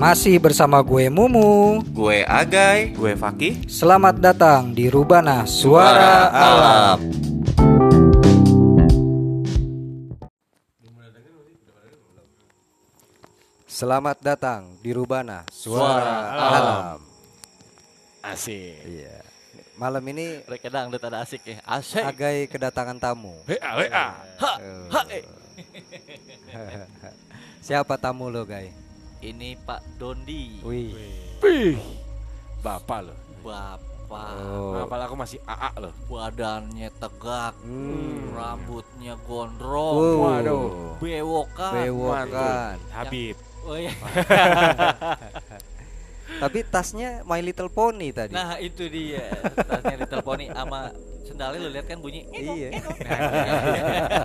Masih bersama gue Mumu. Gue Agai. Gue Fakih. Selamat datang di Rubana Suara Alam. Selamat datang di Rubana Suara, Alam. Asik. Iya. Malam ini Rek dangdut ada asik ya. Asik. Agai kedatangan tamu. WA WA. Ha, ha, eh. Siapa tamu lo, Gai? Ini Pak Dondi. Wih. Wih. Bapak lo. Bapak Oh. Apalagi aku masih AA lo. badannya tegak, Hmm. rambutnya Oh. gondrong, Waduh. bewokan. Bewokan. Habib. Oh iya. Tapi tasnya My Little Pony tadi. Nah, itu dia. Tasnya diteleponi sama sendalnya lu lihat kan bunyi. iya.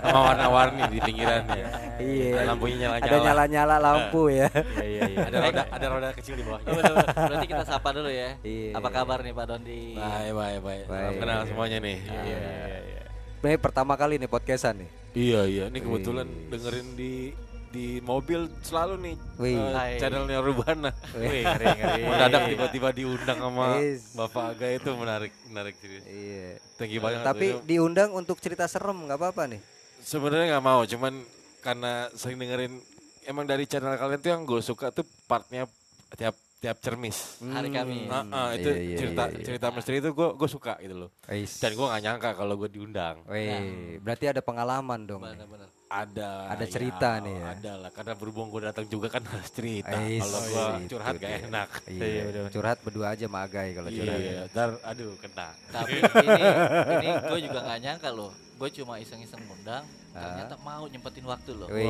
Sama warna-warni di pinggirannya. Iya. Lampunya nyala-nyala. Ada nyala-nyala lampu ya. Iya iya iya. Ada roda ada roda kecil di bawahnya. Betul, betul. Berarti kita sapa dulu ya. Iya. Apa kabar nih Pak Dondi? Baik baik baik. Salam kenal semuanya nih. Iya, Iya iya. Ini pertama kali nih podcastan nih. Iya iya. Ini kebetulan dengerin di di mobil selalu nih Wih. Hai. channelnya Rubana. Wih. ngeri ngeri. Mendadak tiba-tiba diundang sama Yes. Bapak Aga itu menarik menarik serius. Iya. Thank you banget. Tapi Itu diundang untuk cerita serem nggak apa-apa nih. sebenarnya nggak mau, cuman karena sering dengerin emang dari channel kalian tuh yang gue suka tuh partnya tiap tiap cermis. Hari Kamis. Ah, ah, itu Iya, iya, cerita iya, iya. cerita misteri itu gue gue suka gitu loh. Wis. Dan gue nggak nyangka kalau gue diundang. Wih, berarti ada pengalaman dong. Benar-benar. Ada Ada cerita nih ya. Ada lah karena berhubung gue datang juga kan harus cerita. Kalau gue gitu curhat gak dia. enak. Iya, curhat berdua aja sama Agai kalau curhat. Iya, ntar aduh kena. Tapi ini ini gue juga nggak nyangka loh. Gue cuma iseng-iseng ngundang, ternyata mau nyempetin waktu loh. Wih,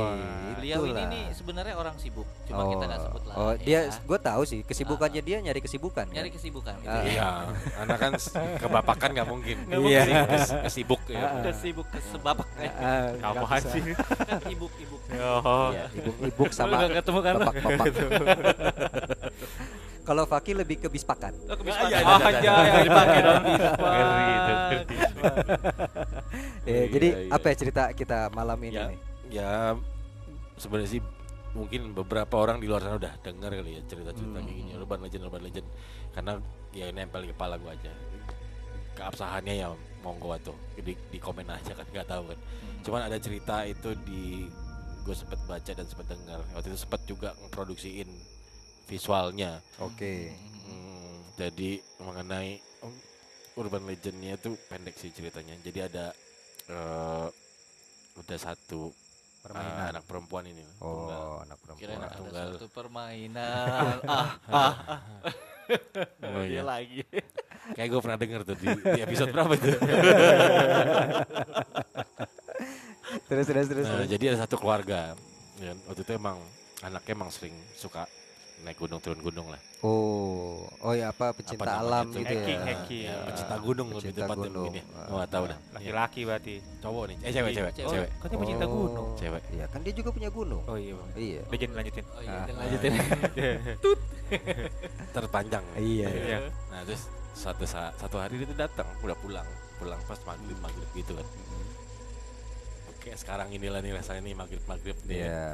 Beliau ini nih sebenarnya orang sibuk, cuma kita nggak sebut lah. Oh, ya. dia gue tahu sih kesibukannya dia nyari kesibukan. nyari kan? kesibukan. gitu Ah. ya. Iya, karena kan kebapakan nggak mungkin. Iya. Kes- Kesibuk ya. Kesibuk kesebabak ya. Ah, nggak Apaan bisa. sih? kan ibuk-ibuk. Oh. Iya, ibuk-ibuk sama Lu nggak ketemu kan? bapak-bapak. Kalau Faki lebih ke bispakan. Lo kebispan. iya, Oh, iya, aja iya. dipakai. Eh, Iya, jadi iya. apa ya cerita kita malam ini Ya, nih? ya sebenarnya sih mungkin beberapa orang di luar sana udah dengar kali ya cerita-cerita kayak gini urban legend urban legend karena ya nempel di kepala gua aja keabsahannya ya monggo tuh di, di komen aja kan nggak tahu kan cuman ada cerita itu di gue sempet baca dan sempet dengar waktu itu sempet juga ngeproduksiin visualnya Oke. Hmm, jadi mengenai um, urban legendnya itu pendek sih ceritanya. Jadi ada eh udah satu Permainan. eh, anak perempuan ini. tunggal. Oh, anak Kirain perempuan. ada tunggal. suatu permainan. ah, ah, Oh, dia iya. lagi. Kayak gue pernah denger tuh di, di episode berapa itu. Terus terus terus. Nah, terus. jadi ada satu keluarga. Ya, waktu itu emang anaknya emang sering suka naik gunung turun gunung lah. Oh, oh ya apa pecinta Apa alam tuh? gitu ya. Hiking, hiking. Ya, pecinta gunung lebih Pecinta tepatnya gunung. mungkin ya. Oh, gak tahu dah. Laki-laki berarti. Cowok nih. Eh cewek, cewek, Cewek. cewek. Kan dia pecinta Oh. gunung. Cewek. Iya, kan dia juga punya gunung. Oh iya. Bang. Iya. Legend lanjutin. Oh iya, Ah. lanjutin. Terpanjang. Iya. Iya. Nah terus satu saat satu hari dia tuh datang udah pulang pulang pas maghrib maghrib gitu kan. Oke sekarang inilah nih rasanya nih maghrib maghrib nih. ya. Iya.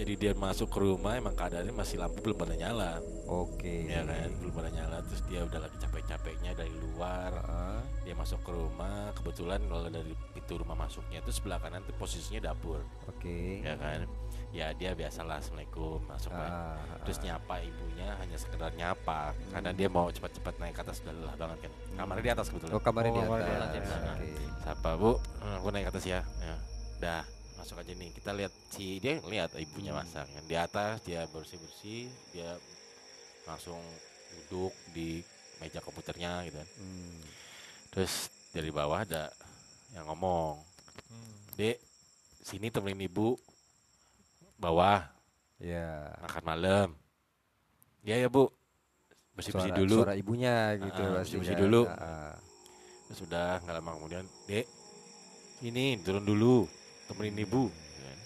Jadi dia masuk ke rumah emang keadaannya masih lampu belum pada nyala, Oke. ya kan belum pada nyala. Terus dia udah lagi capek-capeknya dari luar. Ah, Dia masuk ke rumah kebetulan kalau dari pintu rumah masuknya itu sebelah kanan tuh posisinya dapur, Oke. ya kan. Ya dia biasalah assalamualaikum masuk kan. Ah, terus nyapa ibunya hanya sekedar nyapa karena dia mau cepat-cepat naik ke atas udah lelah banget kan kamarnya di atas kebetulan Oh, kamarnya di Oh, kamarnya atas. di atas. Oke. sapa bu eh, aku naik ke atas ya ya dah masuk aja nih. Kita lihat si dia lihat ibunya masak kan di atas dia bersih bersih dia langsung duduk di meja komputernya gitu kan. Hmm. terus dari bawah ada yang ngomong dek sini temenin ibu bawah. Ya. makan malam. Ya ya bu. Bersih bersih Suara- dulu. Suara ibunya gitu Ah, pasti bersih-bersih kan. dulu. Terus sudah nggak lama kemudian dek ini turun dulu temenin ibu gitu kan.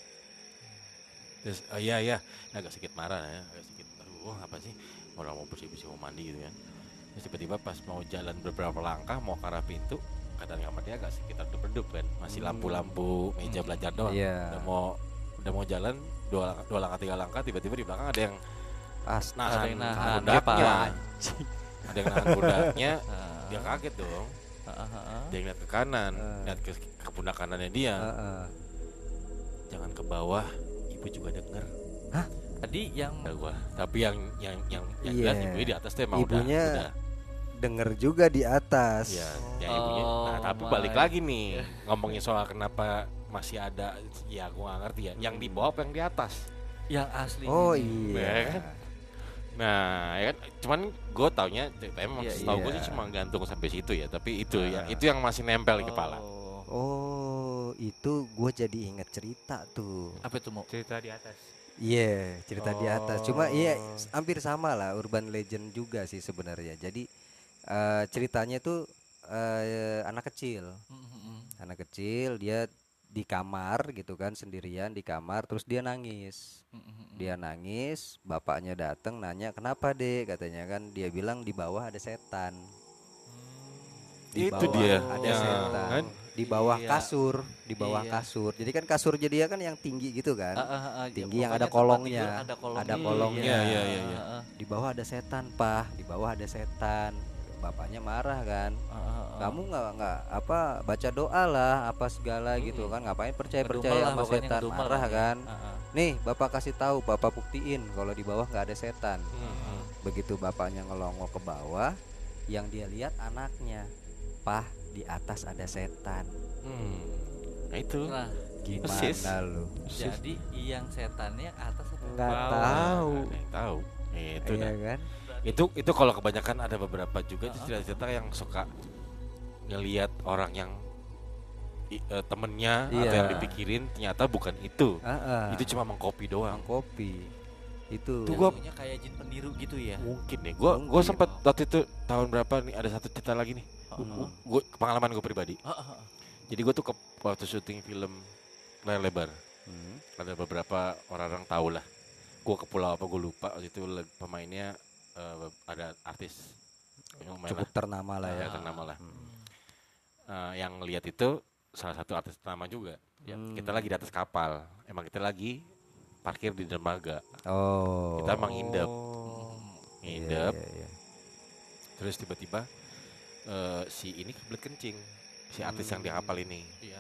terus oh iya iya Nah, agak sedikit marah ya agak sedikit aduh oh, apa sih orang mau bersih bersih mau mandi gitu kan terus tiba-tiba pas mau jalan beberapa langkah mau ke arah pintu keadaan kamarnya agak sedikit redup-redup kan masih lampu-lampu meja belajar doang Iya. udah mau udah mau jalan dua langkah, dua langkah tiga langkah tiba-tiba di belakang ada yang Astaga. nahan, Ada yang nahan, pundaknya apa? ada yang nahan pundaknya Ah, dia kaget dong ah, ah, dia ngeliat ke kanan Ah. lihat ke, ke pundak kanannya dia Heeh. Jangan ke bawah ibu juga denger Tadi yang kata gua tapi yang yang yang yang jelas ibunya di atas tuh emang Ibunya udah, udah Denger juga di atas. ya, ya ibunya nah Oh tapi my. balik lagi nih ngomongin soal kenapa masih ada ya gua gak ngerti ya yang di bawah apa yang di atas yang asli. Oh ini. Ya iya. kan? Nah, ya kan cuman gue taunya ceritanya memang Iya, setahu gue iya. sih cuma gantung sampai situ ya, tapi itu Ah. ya itu yang masih nempel di kepala. Oh. Oh, itu gue jadi inget cerita tuh. Apa itu mau? cerita di atas Iya, cerita di atas. Cuma iya Oh. s- hampir sama lah urban legend juga sih sebenarnya. Jadi eh, ceritanya tuh eh, anak kecil, anak kecil dia di kamar gitu kan sendirian di kamar terus dia nangis. Dia nangis, bapaknya datang nanya, "Kenapa, Dek?" katanya kan. Dia bilang di bawah ada setan. Di Itu bawah dia, ada ya, setan. kan? Di bawah Iya. kasur, di bawah Iya. kasur. Jadi kan kasur jadi kan yang tinggi gitu kan. Ah, ah, ya, Tinggi yang ada kolongnya. Ada kolongnya. Ada kolongnya. Iya, iya, iya, iya. Di bawah ada setan, Pah. Di bawah ada setan. Bapaknya marah kan. ah, ah, ah. Kamu nggak nggak apa baca doa lah apa segala gitu kan ngapain percaya percaya lah, sama setan marah lah ya. kan Ah, ah. nih bapak kasih tahu bapak buktiin kalau di bawah nggak ada setan Hmm. begitu bapaknya ngelongo ke bawah yang dia lihat anaknya pah di atas ada setan Hmm. Nah itu. Nah, Persis. gimana lu jadi yang setannya atas apa? nggak Bawah. tahu Nggak ada yang tahu. Itu iya dah. kan Itu itu kalau kebanyakan ada beberapa juga tuh cerita-cerita yang suka ngelihat orang yang i- eh, temennya atau Iya. yang dipikirin ternyata bukan itu. Ah. Itu cuma mengkopi doang. kopi itu Tuh gua- kayak jin peniru gitu ya. Mungkin nih. Gua gua sempat waktu itu tahun berapa nih ada satu cerita lagi nih. Hmm. Gue pengalaman gue pribadi. ah. Jadi gue tuh ke waktu syuting film layar lebar. Hmm. Ada beberapa orang-orang tahu lah. Gue ke pulau apa gue lupa. Waktu itu pemainnya eh, ada artis. Cukup lah. ternama lah ya Ya, ternama lah. Hmm. Eh, yang lihat itu salah satu artis ternama juga. Ya, Hmm. Kita lagi di atas kapal. Emang kita lagi parkir di dermaga. oh Kita emang nginep. Hmm. Iya, Nginep. iya, iya. Terus tiba-tiba eh, si ini kebelet kencing. Si artis yang di kapal ini Iya.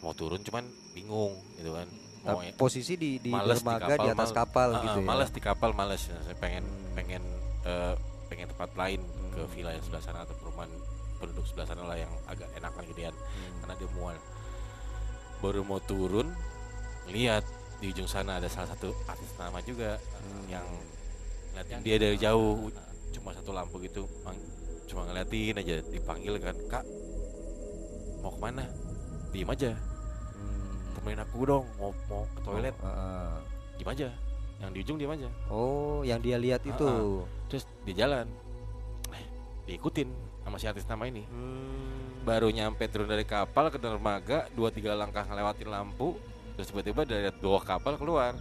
mau turun cuman bingung gitu kan. Mau Tapi posisi di di Males di dermaga di, kapal, atas kapal Ah, gitu ah, ya. Males di kapal males. Nah, Saya pengen Hmm. pengen eh, pengen tempat lain ke Hmm. villa yang sebelah sana atau perumahan penduduk sebelah sana lah yang agak enakan gedean Hmm. karena dia mual. Baru mau turun lihat di ujung sana ada salah satu artis nama juga Hmm. yang Yang dia dari jauh ah, ah. cuma satu lampu gitu cuma ngeliatin aja dipanggil kan kak mau ke mana diem aja Hmm. temenin aku dong mau mau ke toilet Oh, ah. diem aja yang di ujung diem aja Oh, yang dia lihat Ah, itu. terus di jalan eh, diikutin sama si artis nama ini Hmm. baru nyampe turun dari kapal ke dermaga dua tiga langkah ngelewatin lampu terus tiba-tiba dari dua kapal keluar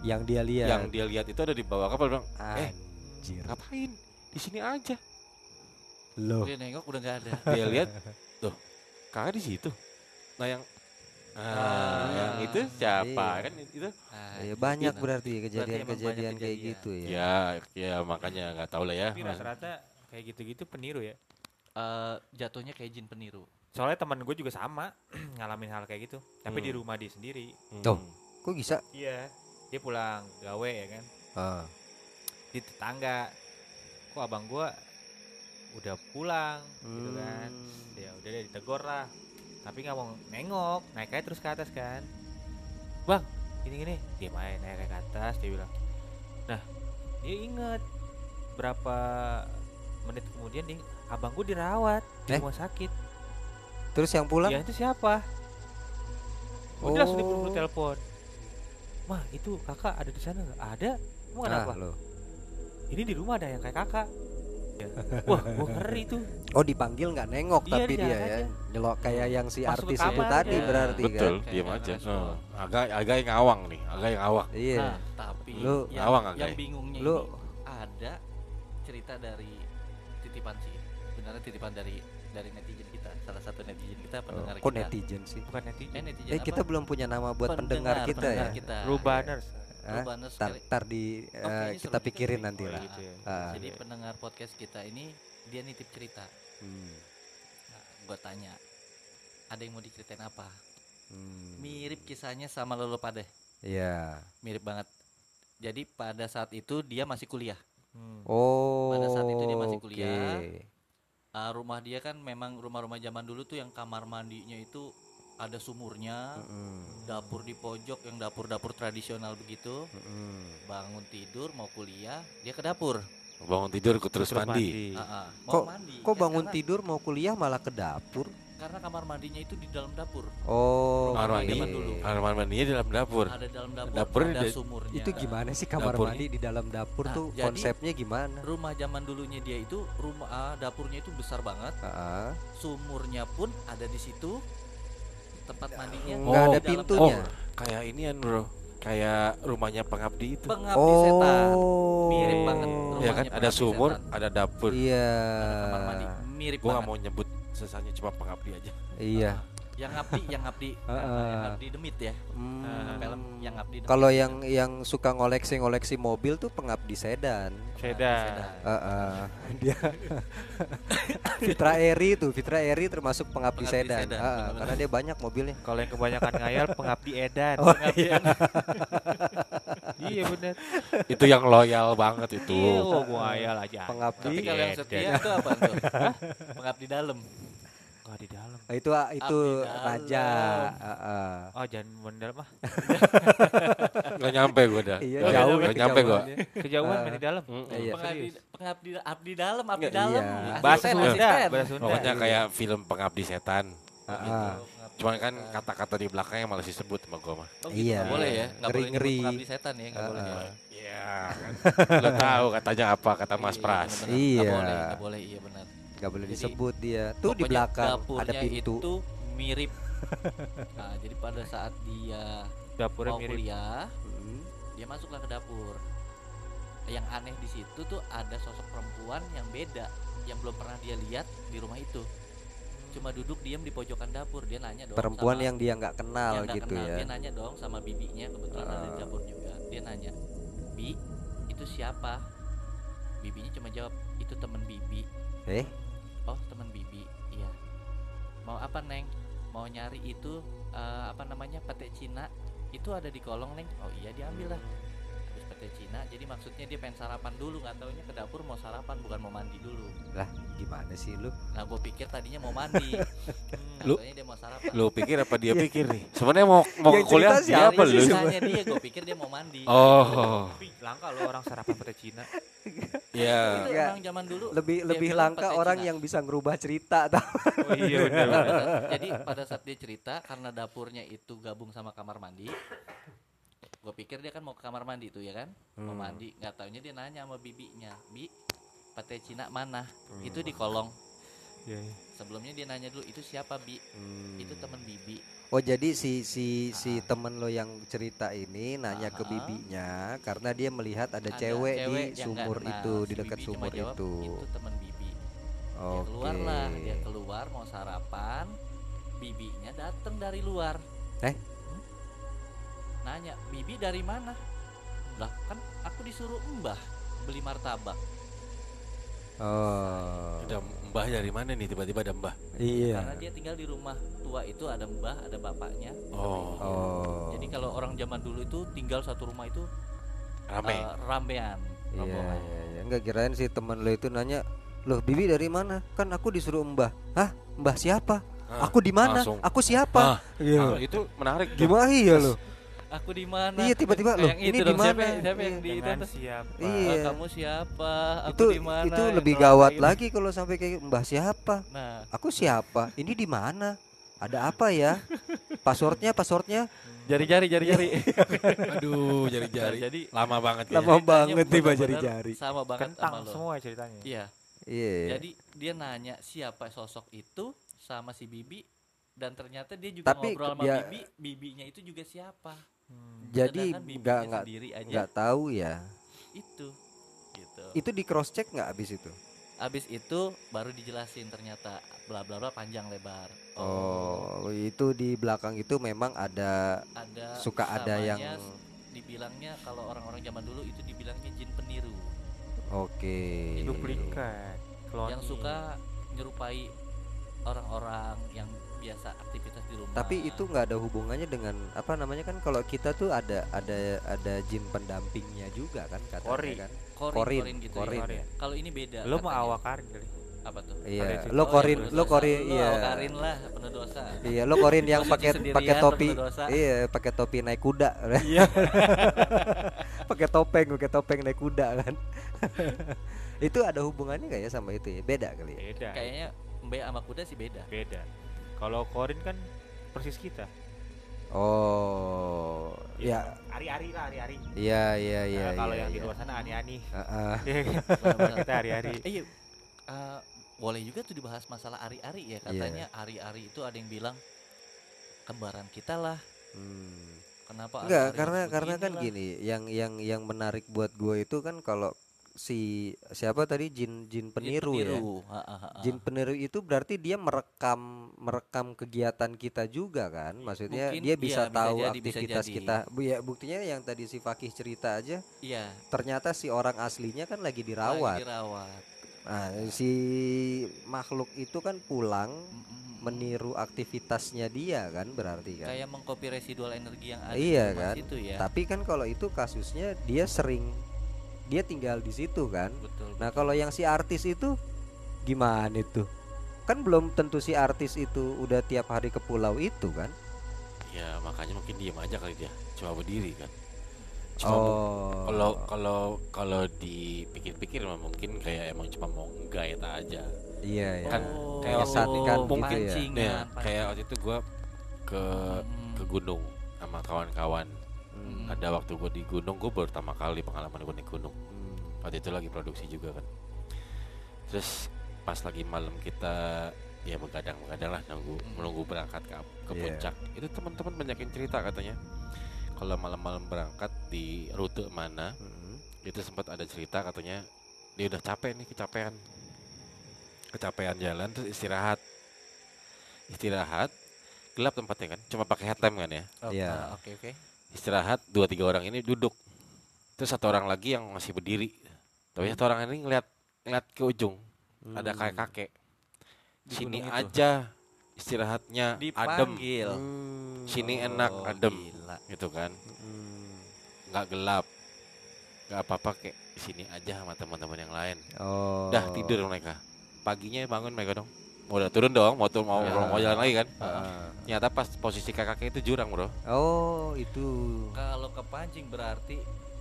Yang dia lihat. yang dia lihat itu ada di bawah kapal bilang eh Anjir. ngapain di sini aja Loh. Dia nengok udah nggak ada. dia lihat tuh kakak di situ nah yang ah, Ah. yang itu siapa Iya. kan itu Ah, Ya banyak gitu. berarti kejadian-kejadian kayak kejadian. gitu ya. ya ya makanya nggak tahu lah ya tapi rata-rata kayak gitu-gitu peniru ya Eh, jatuhnya kayak jin peniru. soalnya teman gue juga sama ngalamin hal kayak gitu tapi di Hmm. rumah dia sendiri Hmm. Tuh. Kok bisa? iya dia pulang gawe ya kan Ah. di tetangga kok abang gua udah pulang gitu kan Hmm. ya udah deh ditegur lah tapi nggak mau nengok naik aja terus ke atas kan bang gini gini dia main naik ke atas dia bilang nah dia inget berapa menit kemudian dia abang gua dirawat di Eh? rumah sakit Terus yang pulang? ya itu siapa udah langsung Oh. diburu telepon mah itu kakak ada di sana nggak ada Ah, kenapa loh. ini di rumah ada yang kayak kakak. Wah gua ngeri tuh Oh dipanggil nggak nengok Iya, tapi dia ya nyelok kayak yang si Masuk artis itu tadi aja. berarti betul kan. Kayak diam aja. Oh, agak agak yang ngawang nih agak yang awak Iya. Nah, tapi Lu- yang, Awang yang agak. bingungnya Lu- ini ada cerita dari titipan sih. Sebenarnya titipan dari dari netizen kita. salah satu netizen kita Oh, pendengar kok kita. netizen sih? bukan Eh netizen netizen Eh kita belum punya nama buat pendengar, kita pendengar ya. kita. Rubaners Hah? Rubaners Tar, di kayaknya kita pikirin nanti Oh, lah. gitu ya. Ah, Jadi pendengar podcast kita ini dia nitip cerita. hmm, Nah, gua tanya, ada yang mau diceritain apa? hmm, Mirip kisahnya sama Lolo Pade, Iya. mirip banget. Jadi pada saat itu dia masih kuliah. Hmm. Oh. Pada saat itu dia masih kuliah. oke. Ah, rumah dia kan memang rumah-rumah zaman dulu tuh yang kamar mandinya itu ada sumurnya, Mm-mm, dapur di pojok yang dapur-dapur tradisional begitu. mm-mm. Bangun tidur mau kuliah, dia ke dapur. Bangun tidur ikut terus Terus mandi. Ah, ah, Kok- mau mandi. Kok Ya, bangun karena- tidur mau kuliah malah ke dapur? Karena kamar mandinya itu di dalam dapur. Oh. Kamar mandi. dulu. Kamar mandinya di dalam dapur. Ada dalam dapur, Dapurnya ada di- sumurnya. Itu gimana sih kamar Dapurnya. mandi di dalam dapur Nah, tuh jadi- konsepnya gimana? Rumah zaman dulunya dia itu rumah ah, dapurnya itu besar banget, Ah, sumurnya pun ada di situ. Tempat mandinya Nggak di ada dalam pintunya. Oh, kayak inian bro. Kayak rumahnya pengabdi itu. Pengabdi setan. Oh. Mirip banget Ya kan ada sumur, setan. ada dapur. Iya. Ada kamar mandi. Mirip Gua nggak banget. mau nyebut sesanya cuma pengabdi aja. Iya. Yang ngabdi, yang ngabdi, Ah, ah. yang ngabdi demit ya. Hmm. Film yang ngabdi demit. Kalau yang yang suka ngoleksi-ngoleksi mobil tuh pengabdi sedan. Sedan. Heeh. Dia Fitra Eri tuh, Fitra Eri termasuk pengabdi, Pengabdi sedan. sedan, Heeh, benar-benar. karena dia banyak mobilnya. Kalau yang kebanyakan ngayal pengabdi edan. Oh, iya benar. itu yang loyal banget itu. Iya, oh, gua ngayal aja. Pengabdi. Tapi kalau yang setia itu apa tuh? Pengabdi dalam. Nggak di dalam. Oh, itu itu Abdi raja. dalam. Heeh. Oh, jangan mendalam mah. Gak nyampe gua dah. Iya, Nggak- jauh nggak ya nyampe gua. kejauhannya. Kejauhan Ah. main di dalam. Mm-mm. Iya. Pengabdi, pengabdi abdi dalam, abdi Nggak, dalam. iya. Asisten, Bahasa Sunda, bahasa Sunda. Pokoknya kayak film pengabdi setan. Heeh. Cuman kan kata-kata di belakangnya malah disebut sama gua mah. Oh, gitu, Iya. nggak boleh ya, nggak boleh nyebut Ngeri-ngeri. pengabdi setan ya, nggak boleh. ya. Heeh. Iya kan. Lo tahu katanya apa kata Mas Iya, Pras. Iya. Nggak boleh, nggak boleh, iya benar. Nggak boleh Jadi, disebut dia. Tuh di belakang ada pintu. itu mirip. nah, jadi pada saat dia Dapurnya mau mirip. kuliah, Hmm. dia masuklah ke dapur. Yang aneh di situ tuh ada sosok perempuan yang beda, yang belum pernah dia lihat di rumah itu. Cuma duduk diam di pojokan dapur, dia nanya dong. Perempuan sama- yang dia nggak kenal yang nggak gitu kenal. ya. Dia nanya dong sama bibinya, kebetulan ada di Ah. dapur juga. Dia nanya, "Bi, itu siapa?" Bibinya cuma jawab, "Itu temen bibi." Eh, Temen bibi. Iya. Mau apa, Neng? Mau nyari itu eh, apa namanya? pete Cina. Itu ada di kolong, Neng. Oh iya, diambil lah. Cina, jadi maksudnya dia pengen sarapan dulu, nggak taunya ke dapur mau sarapan bukan mau mandi dulu. lah gimana sih lu? Nah, gue pikir tadinya mau mandi. Nggak Lu- dia mau sarapan. Lu pikir apa dia pikir nih? Sebenarnya mau mau Yang ke kuliah siapa apa Dari lu? sisanya dia, gue pikir dia mau mandi. Oh, langka lo orang sarapan pete Cina. ya. Iya. emang zaman dulu Lebih lebih langka orang Cina. yang bisa ngerubah cerita tau. Oh iya benar. Pada jadi pada saat dia cerita karena dapurnya itu gabung sama kamar mandi gue pikir dia kan mau ke kamar mandi tuh ya kan mau Hmm. mandi nggak taunya dia nanya sama bibinya bi pate Cina mana Hmm. itu di kolong Iya, iya. sebelumnya dia nanya dulu itu siapa bi itu Hmm. temen bibi Oh jadi si si si Ah. temen lo yang cerita ini nanya ke Ah. bibinya karena dia melihat ada, Ada cewek, di yang nggak- sumur nah, itu di si dekat sumur jawab, itu. itu temen bibi dia Oke. keluar lah dia keluar mau sarapan bibinya datang dari luar Eh? Nanya bibi dari mana lah kan aku disuruh mbah beli martabak Oh. Ada mbah dari mana nih tiba-tiba ada mbah? Iya. karena dia tinggal di rumah tua itu ada mbah ada bapaknya Oh. Oh. jadi kalau orang zaman dulu itu tinggal satu rumah itu Rame. eh, ramean Iya, iya, iya. Enggak kirain si temen lo itu nanya, "Loh, Bibi dari mana? Kan aku disuruh Mbah." Hah? Mbah siapa? Ah, aku di mana? Aku siapa? Ah, Iya. ah, itu menarik. Gimana iya lo? Aku di mana Iya, tiba-tiba, loh, ini di dong, siapa, mana? siapa yang di itu siapa? Iya. Eh, kamu siapa aku itu di mana itu Yang lebih nolak gawat gitu. lagi kalau sampai kayak Mbah siapa? nah Aku siapa? Ini di mana? Ada apa ya? Passwordnya, passwordnya jari-jari jari-jari Aduh, jari-jari. jadi Lama banget ya. lama banget nih Mbak bener-bener jari-jari. sama banget Kentang sama lo semua ceritanya. iya Iya. jadi dia nanya siapa sosok itu sama si bibi dan ternyata dia juga Tapi ngobrol sama ya- bibi bibinya itu juga siapa. Jadi bibinya nggak nggak nggak tahu ya. itu gitu Itu di cross check nggak abis itu? Habis itu baru dijelasin ternyata bla bla bla panjang lebar. Oh, itu di belakang itu memang ada ada suka ada yang dibilangnya kalau orang-orang zaman dulu itu dibilangnya jin peniru oke. duplikat cloning. yang suka nyerupai orang-orang yang biasa aktivitas di rumah. Tapi itu nggak ada hubungannya dengan apa namanya kan kalau kita tuh ada ada ada jin pendampingnya juga kan katanya Kori. kan. korin, korin, korin gitu korin. ya. Kalau ini beda. lo mau katanya. awakarin kali apa tuh? Iya, lo korin, lo korin, iya. awakarin lah penuh dosa. Iya, lo korin yang pakai pakai topi. Iya, pakai topi naik kuda. Iya. pakai topeng, pakai topeng naik kuda kan. itu ada hubungannya nggak ya sama itu ya? Beda kali ya. beda Kayaknya Mbe sama kuda sih beda. beda kalau korin kan persis kita Oh, ya. ari-ari lah ari-ari Iya, iya, iya. Nah, kalau iya, yang di iya. luar sana ani-ani. Iya kita ari-ari iya. Eh, boleh juga tuh dibahas masalah ari-ari Iya. ya katanya ari-ari itu ada yang bilang kembaran kita lah. Hmm. Kenapa? Enggak, karena karena kan gini, yang yang yang menarik buat gue itu kan kalau si siapa tadi jin jin Jin peniru, ya. Ha, ha, ha. Jin peniru itu berarti dia merekam merekam kegiatan kita juga kan? Maksudnya Mungkin dia iya, bisa bisa tahu jadi, bisa aktivitas jadi. kita. Bu ya buktinya yang tadi si Fakih cerita aja, Iya, ternyata si orang aslinya kan lagi lagi dirawat. dirawat. Nah, si makhluk itu kan pulang meniru aktivitasnya dia kan berarti kan. Kayak mengcopy residual energi yang ada Iya di kan? situ ya. Tapi kan kalau itu kasusnya dia sering dia tinggal di situ kan. Betul. Nah, kalau yang si artis itu gimana itu? Kan belum tentu si artis itu udah tiap hari ke pulau itu kan? Ya makanya mungkin diem aja kali dia, cuma berdiri kan. Cuma Oh. kalau kalau kalau dipikir-pikir mah mungkin kayak emang cuma mau gayet aja. iya ya. kan Oh, kayak menyesatkan gitu ya. Ya, pancingan, kayak waktu itu gua ke Hmm. ke gunung sama kawan-kawan. Ada waktu gua di gunung, gua baru pertama kali pengalaman gua naik gunung. hmm. Waktu itu lagi produksi juga kan. Terus pas lagi malam kita ya begadang-begadang lah nunggu Hmm. menunggu berangkat ke ke Iya. puncak. Itu teman-teman banyak yang cerita katanya. Kalau malam-malam berangkat di rute mana, Hmm. itu sempat ada cerita katanya dia udah capek nih kecapean kecapean jalan terus istirahat istirahat gelap tempatnya kan cuma pakai headlamp kan ya Oh, Iya. Oke oke. Istirahat dua tiga orang ini duduk terus satu orang lagi yang masih berdiri tapi satu orang ini ngeliat ngeliat ke ujung ada kakek kakek Di sini itu. aja istirahatnya adem Dipanggil. Hmm. sini enak Oh, adem gila. gitu kan Hmm. nggak gelap nggak apa-apa kayak sini aja sama teman-teman yang lain Oh. Udah tidur mereka. Paginya bangun mereka dong. Mau udah turun dong, mau turun mau, Ya. mau jalan lagi kan. Ah. Ternyata pas posisi kakaknya itu jurang, Bro. Oh, itu. Kalau kepancing berarti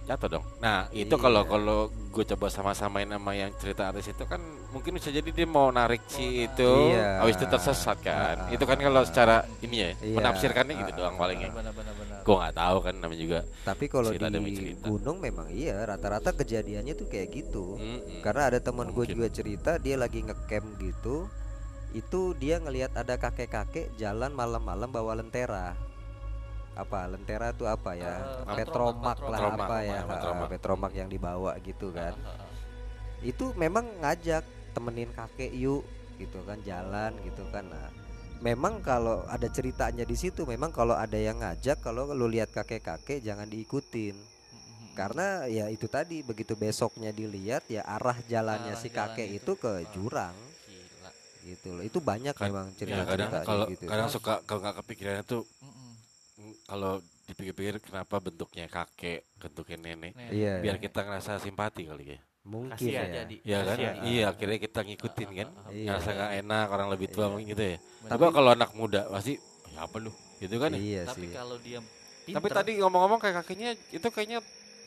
Jatuh dong. Nah, itu kalau Iya. kalau gue coba sama-samain sama yang cerita artis itu kan mungkin bisa jadi dia mau narik Mau si narik. itu, Iya. habis itu tersesat kan. Ah, itu kan ah, kalau ah. secara ini ya, Iya. menafsirkannya gitu Ah, doang ah, palingnya. Gue nggak tahu kan namanya juga. Tapi kalau di cerita. gunung memang iya rata-rata kejadiannya tuh kayak gitu. Mm-mm. Karena ada teman gue juga cerita dia lagi ngecamp gitu. Itu dia ngelihat ada kakek-kakek jalan malam-malam bawa lentera. Apa? Lentera tuh apa ya? Eh, petromak lah patromak. apa ya? Petromak, petromak. Petromak yang dibawa gitu kan. Ah, ah, ah. Itu memang ngajak temenin kakek yuk gitu kan jalan gitu kan. Nah, memang kalau ada ceritanya di situ memang kalau ada yang ngajak kalau lu lihat kakek-kakek jangan diikutin Mm-mm. karena ya itu tadi begitu besoknya dilihat ya arah jalannya Arah si jalan kakek itu, itu ke jurang. Gitu loh itu banyak Kan- memang Ya, cerita kadang cerita kalau gitu kadang suka kalau nggak kepikiran itu Mm-mm. mm, kalau dipikir-pikir kenapa bentuknya kakek, bentuknya nenek. Iya biar kita ngerasa simpati kali ya mungkin ya jadi. Iya kan? Iya akhirnya kita ngikutin kan ah. Iya. Ngerasa gak enak orang lebih tua Iya. mungkin gitu ya Benar. Tapi kalau anak muda pasti Ya apa lu Gitu kan ya iya Tapi sih kalau dia Tapi tadi ngomong-ngomong kayak kakeknya Itu kayaknya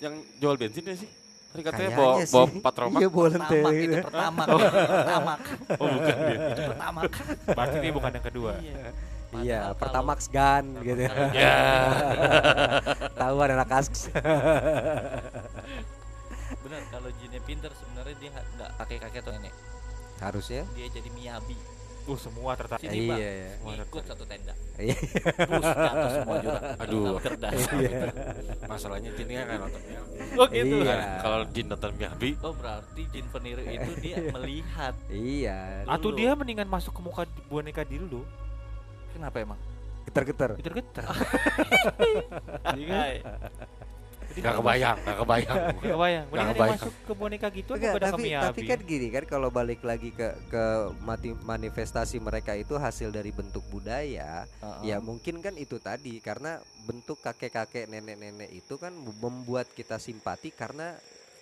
yang jual bensin ya sih Tadi katanya Kayaknya bawa, sih. bawa patromak iya bawa pertamak lentera itu pertama. Pertama. Oh bukan dia. Itu pertama. Berarti dia bukan yang kedua. Iya. Padahal kalau- pertamax gun gitu. Kalau- Ya tahuan anak asks. Benar kalau jinnya pinter sebenarnya dia nggak kakek kakek atau nenek. Harusnya. Dia jadi miyabi Uh semua tertarik. Sini, Bang. Iya, iya. Ikut satu tenda. Iya. Bus jatuh semua jurang. Aduh. cerdas. Masalahnya Jin kan kan nonton Miyabi. Oh gitu. Iya. Kan Kalau Jin nonton Miyabi, Oh berarti jin peniru itu dia melihat. Iya. Atau dia mendingan masuk ke muka boneka dulu. Kenapa emang? Getar-getar. Getar-getar. Iya kalau kebayang, nggak kebayang. Gak kebayang. Mendingan dia kebayang. masuk ke boneka gitu Enggak, tapi tapi kan gini kan kalau balik lagi ke ke mati manifestasi mereka itu hasil dari bentuk budaya Heeh. ya mungkin kan itu tadi karena bentuk kakek-kakek nenek-nenek itu kan membuat kita simpati karena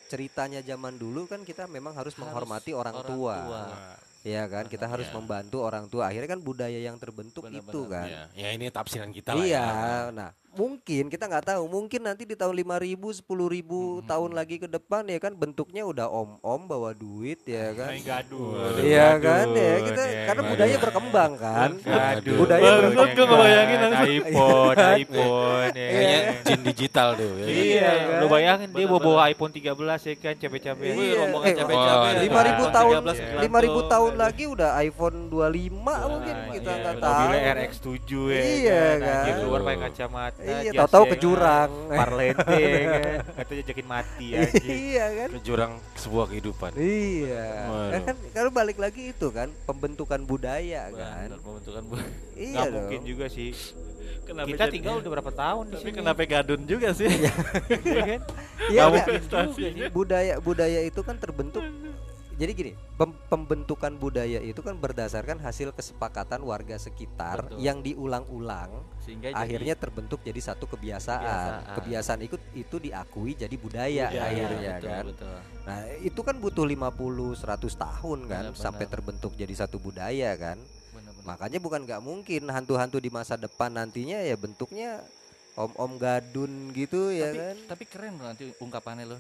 ceritanya zaman dulu kan kita memang harus, Harus menghormati orang, orang tua, tua. ya kan kita harus iya. membantu orang tua akhirnya kan budaya yang terbentuk itu Benar-benar, kan Ya, ya ini tafsiran kita lah iya ya. nah mungkin kita nggak tahu mungkin nanti di tahun 5000 10.000 tahun lagi ke depan ya kan bentuknya udah om-om bawa duit ya kan. Waduh. Iya kan ya kita ya karena kan? budaya berkembang kan. Gadul. Budaya berkembang. gua ngebayangin langsung. Iya. iPhone, iPhone ya. Kayaknya kan? Jin digital tuh. ya. Iya, kan? lu bayangin dia bawa bawa iPhone 13 ya kan capek-capek. Iya. Rombongan Eh, capek-capek. oh, Lima ribu iPhone tahun, 13 iya. lima ribu gelantung, tahun gitu. lagi udah iPhone 25 mungkin Nah, kita iya, nggak tahu. Mobilnya RX7 ya. Iya, Anjir, kan? keluar pakai kacamata. Iya, jas tahu-tahu ya ke kan, jurang. Parlente ya kan. Katanya jakin mati anjing. Iya kan? Ke jurang sebuah kehidupan. Iya. Waduh. Ya kan kalau balik lagi itu kan pembentukan budaya kan. Benar, pembentukan bu. Iya dong. mungkin juga sih. Kenapa Kita jadi- tinggal udah berapa tahun di Tapi sini. kenapa gadun juga sih? Iya kan? Iya nggak? mungkin juga sih. budaya budaya itu kan terbentuk jadi gini pem- pembentukan budaya itu kan berdasarkan hasil kesepakatan warga sekitar Betul. yang diulang-ulang Sehingga akhirnya terbentuk jadi satu kebiasaan Kebiasaan. kebiasaan itu itu diakui jadi budaya Budaya, akhirnya betul, kan Betul. nah itu kan butuh 50 100 tahun kan Benar-benar. sampai terbentuk jadi satu budaya kan makanya bukan nggak mungkin hantu-hantu di masa depan nantinya ya bentuknya om-om gadun gitu ya tapi, kan tapi keren loh nanti ungkapannya lo.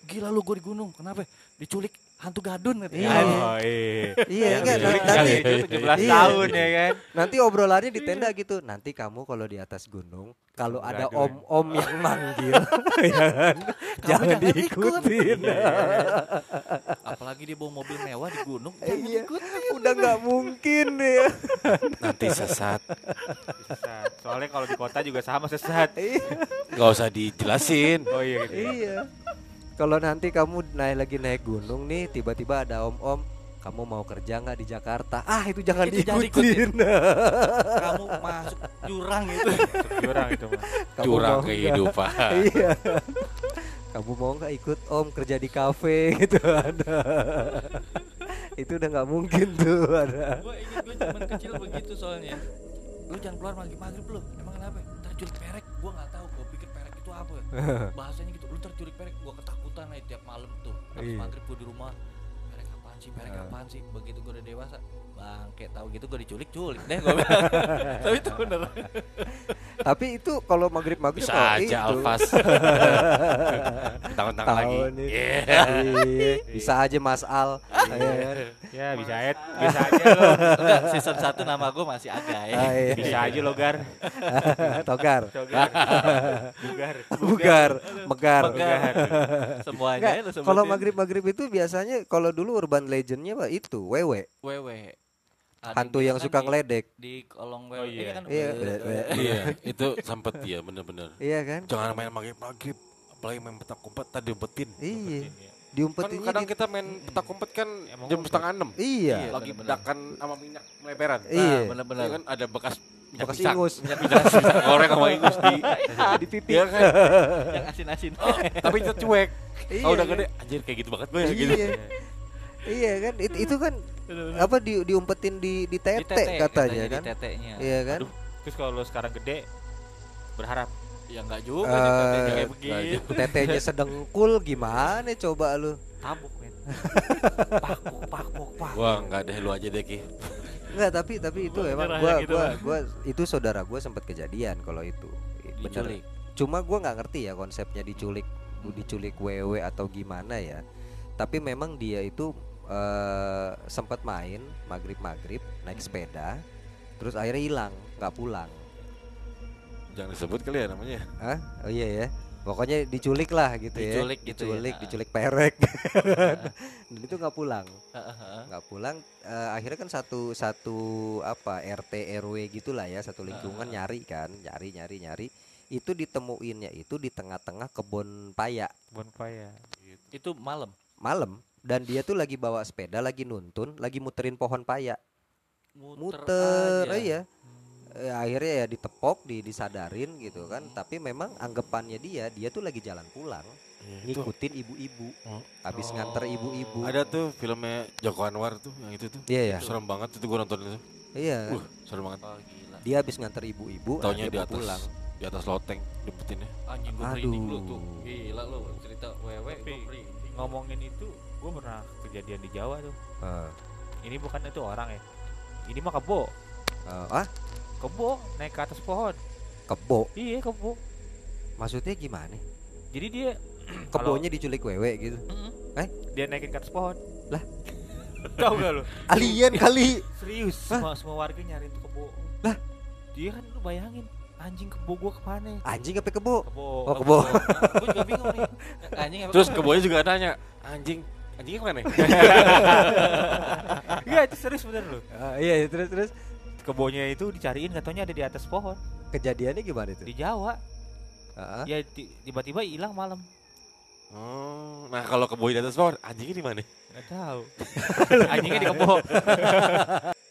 Gila lu gue di gunung, kenapa? Diculik hantu gadun gitu. Iya. Oh, iya. iya Yang kan diculik nanti kali itu 17 Iya. tahun ya kan. Nanti obrolannya di tenda gitu. Nanti kamu kalau di atas gunung, kalau ada om-om yang manggil, ya kan, jangan jangan ikut. diikutin. Apalagi dia bawa mobil mewah di gunung, Eh, jangan iya. ikut. Udah nggak mungkin ya. Nanti sesat. Sesat. Soalnya kalau di kota juga sama sesat. Iya. Nggak usah dijelasin. Oh iya gitu. iya. Kalau nanti kamu naik lagi naik gunung nih, tiba-tiba ada om-om, kamu mau kerja nggak di Jakarta? Ah itu jangan Itu jangan diikutin. Kamu masuk jurang itu. Jurang itu mah. Kamu Jurang kehidupan. Iya. Kamu mau nggak ikut om kerja di kafe gitu ada. itu udah nggak mungkin tuh ada. gue inget gue zaman kecil begitu soalnya. Lu jangan keluar maghrib maghrib lu. Emang kenapa? Ntar culik perek. Gue nggak tahu. Gue pikir perek itu apa ya. Bahasanya gitu. Lu ntar culik perek. Gue ketakutan aja tiap malam tuh. Habis Iya. maghrib gue di rumah. Perek apaan sih? Perek Ah. apaan sih? Begitu gue udah dewasa. Bang, kayak tahu gitu gue diculik culik deh gue. Tapi itu bener. Tapi itu kalau maghrib maghrib Bisa aja itu. Alfas. Tangan-tangan Tahu lagi. nih. Iya. Iya, bisa aja Mas Al. Iya? Ya bisa aja, bisa aja lo. Enggak, season 1 nama gue masih agak ya. Ah, iya. Bisa aja lo gar. Togar. Bugar. bugar, megar. Megar. Semuanya ya kalau maghrib maghrib itu biasanya kalau dulu urban legendnya pak itu wewe wewe. Ada hantu yang kan suka di- ngeledek di kolong Oh, iya. kan Iya. wewe. Iya, itu sempet ya bener-bener. iya kan Jangan main maghrib-maghrib. Apalagi main petak umpet tadi umpetin. iya Kan diumpetinnya kadang di- kita main petak umpet kan Emang jam setengah enam. iya Iya. Lagi bedakan sama minyak meleperan. Iya. Nah, bener-bener. Iya kan ada bekas minyak bekas pisang. ingus Minyak pisang, pisang goreng sama ingus di di pipi Iya kan? yang asin-asin. Tapi kita cuek. Iya Kalau udah kan? gede, anjir kayak gitu banget gue ya gitu. iya iya kan itu, itu kan apa di diumpetin di di Di tete, tete katanya di kan tetenya. iya kan Aduh. Terus kalau lo sekarang gede berharap Ya enggak juga di tetenya kayak begitu. tetenya sedengkul gimana coba lu tabuk men. pakpok pakpok pak. Wah, enggak deh lu aja deh Ki. Enggak tapi tapi itu emang Nyerah gua gitu, gua gua itu saudara gua sempat kejadian kalau itu bener Diculik. cuma gua nggak ngerti ya konsepnya diculik diculik wewe atau gimana ya tapi memang dia itu eh, sempat main maghrib maghrib naik sepeda terus akhirnya hilang nggak pulang Jangan disebut kali ya namanya. Hah? oh iya ya Pokoknya diculik lah gitu ya. Diculik gitu ya, diculik, ah. diculik perek. Dan itu nggak pulang, Heeh, heeh. nggak pulang. Eh, akhirnya kan satu satu apa RT RW gitulah ya, satu lingkungan nyari kan, nyari nyari nyari. Itu ditemuinnya itu di tengah-tengah kebun paya Bonfire. Itu malam. malam. Dan dia tuh lagi bawa sepeda, lagi nuntun, lagi muterin pohon paya. Muter, aja. iya. Eh, akhirnya ya ditepok, di disadarin gitu kan. Tapi memang anggapannya dia, dia tuh lagi jalan pulang, Iya, itu ngikutin ibu-ibu. Oh. Habis nganter ibu-ibu. ada tuh filmnya Joko Anwar tuh yang itu tuh. Iya ya. Serem banget itu gua nonton itu. Iya. Uh, serem banget. Oh gila. Dia habis nganter ibu-ibu, Taunya dia di atas pulang. di atas loteng jemputinnya. Anjing lu Aduh. tuh. Gila lu cerita wewe ngomongin itu, gue pernah kejadian di Jawa tuh. Ah. Ini bukan itu orang ya. Ini mah kebo. Ah, ah, Kebo naik ke atas pohon. kebo. Iya kebo. Maksudnya gimana? Jadi dia Kebonya diculik wewe gitu. dia naikin ke atas pohon. Lah? Tahu gak lu? Alien kali. Serius, semua, semua warga nyariin tuh kebo. Lah? Dia kan lu bayangin anjing kebo gua ke mana? Anjing apa kebo? Kebo. Oh, kebo. gue juga bingung nih. Anjing apa? Terus kebonya juga nanya, anjing, anjingnya ke mana? Iya, itu serius bener lu. Ah, iya, terus terus Kebonya itu dicariin katanya ada di atas pohon kejadiannya gimana itu? di Jawa. Ah. Ya ti- tiba-tiba hilang malam. Oh, nah kalau kebonya di atas pohon, anjingnya di mana? Nggak tahu. Anjingnya di kebo.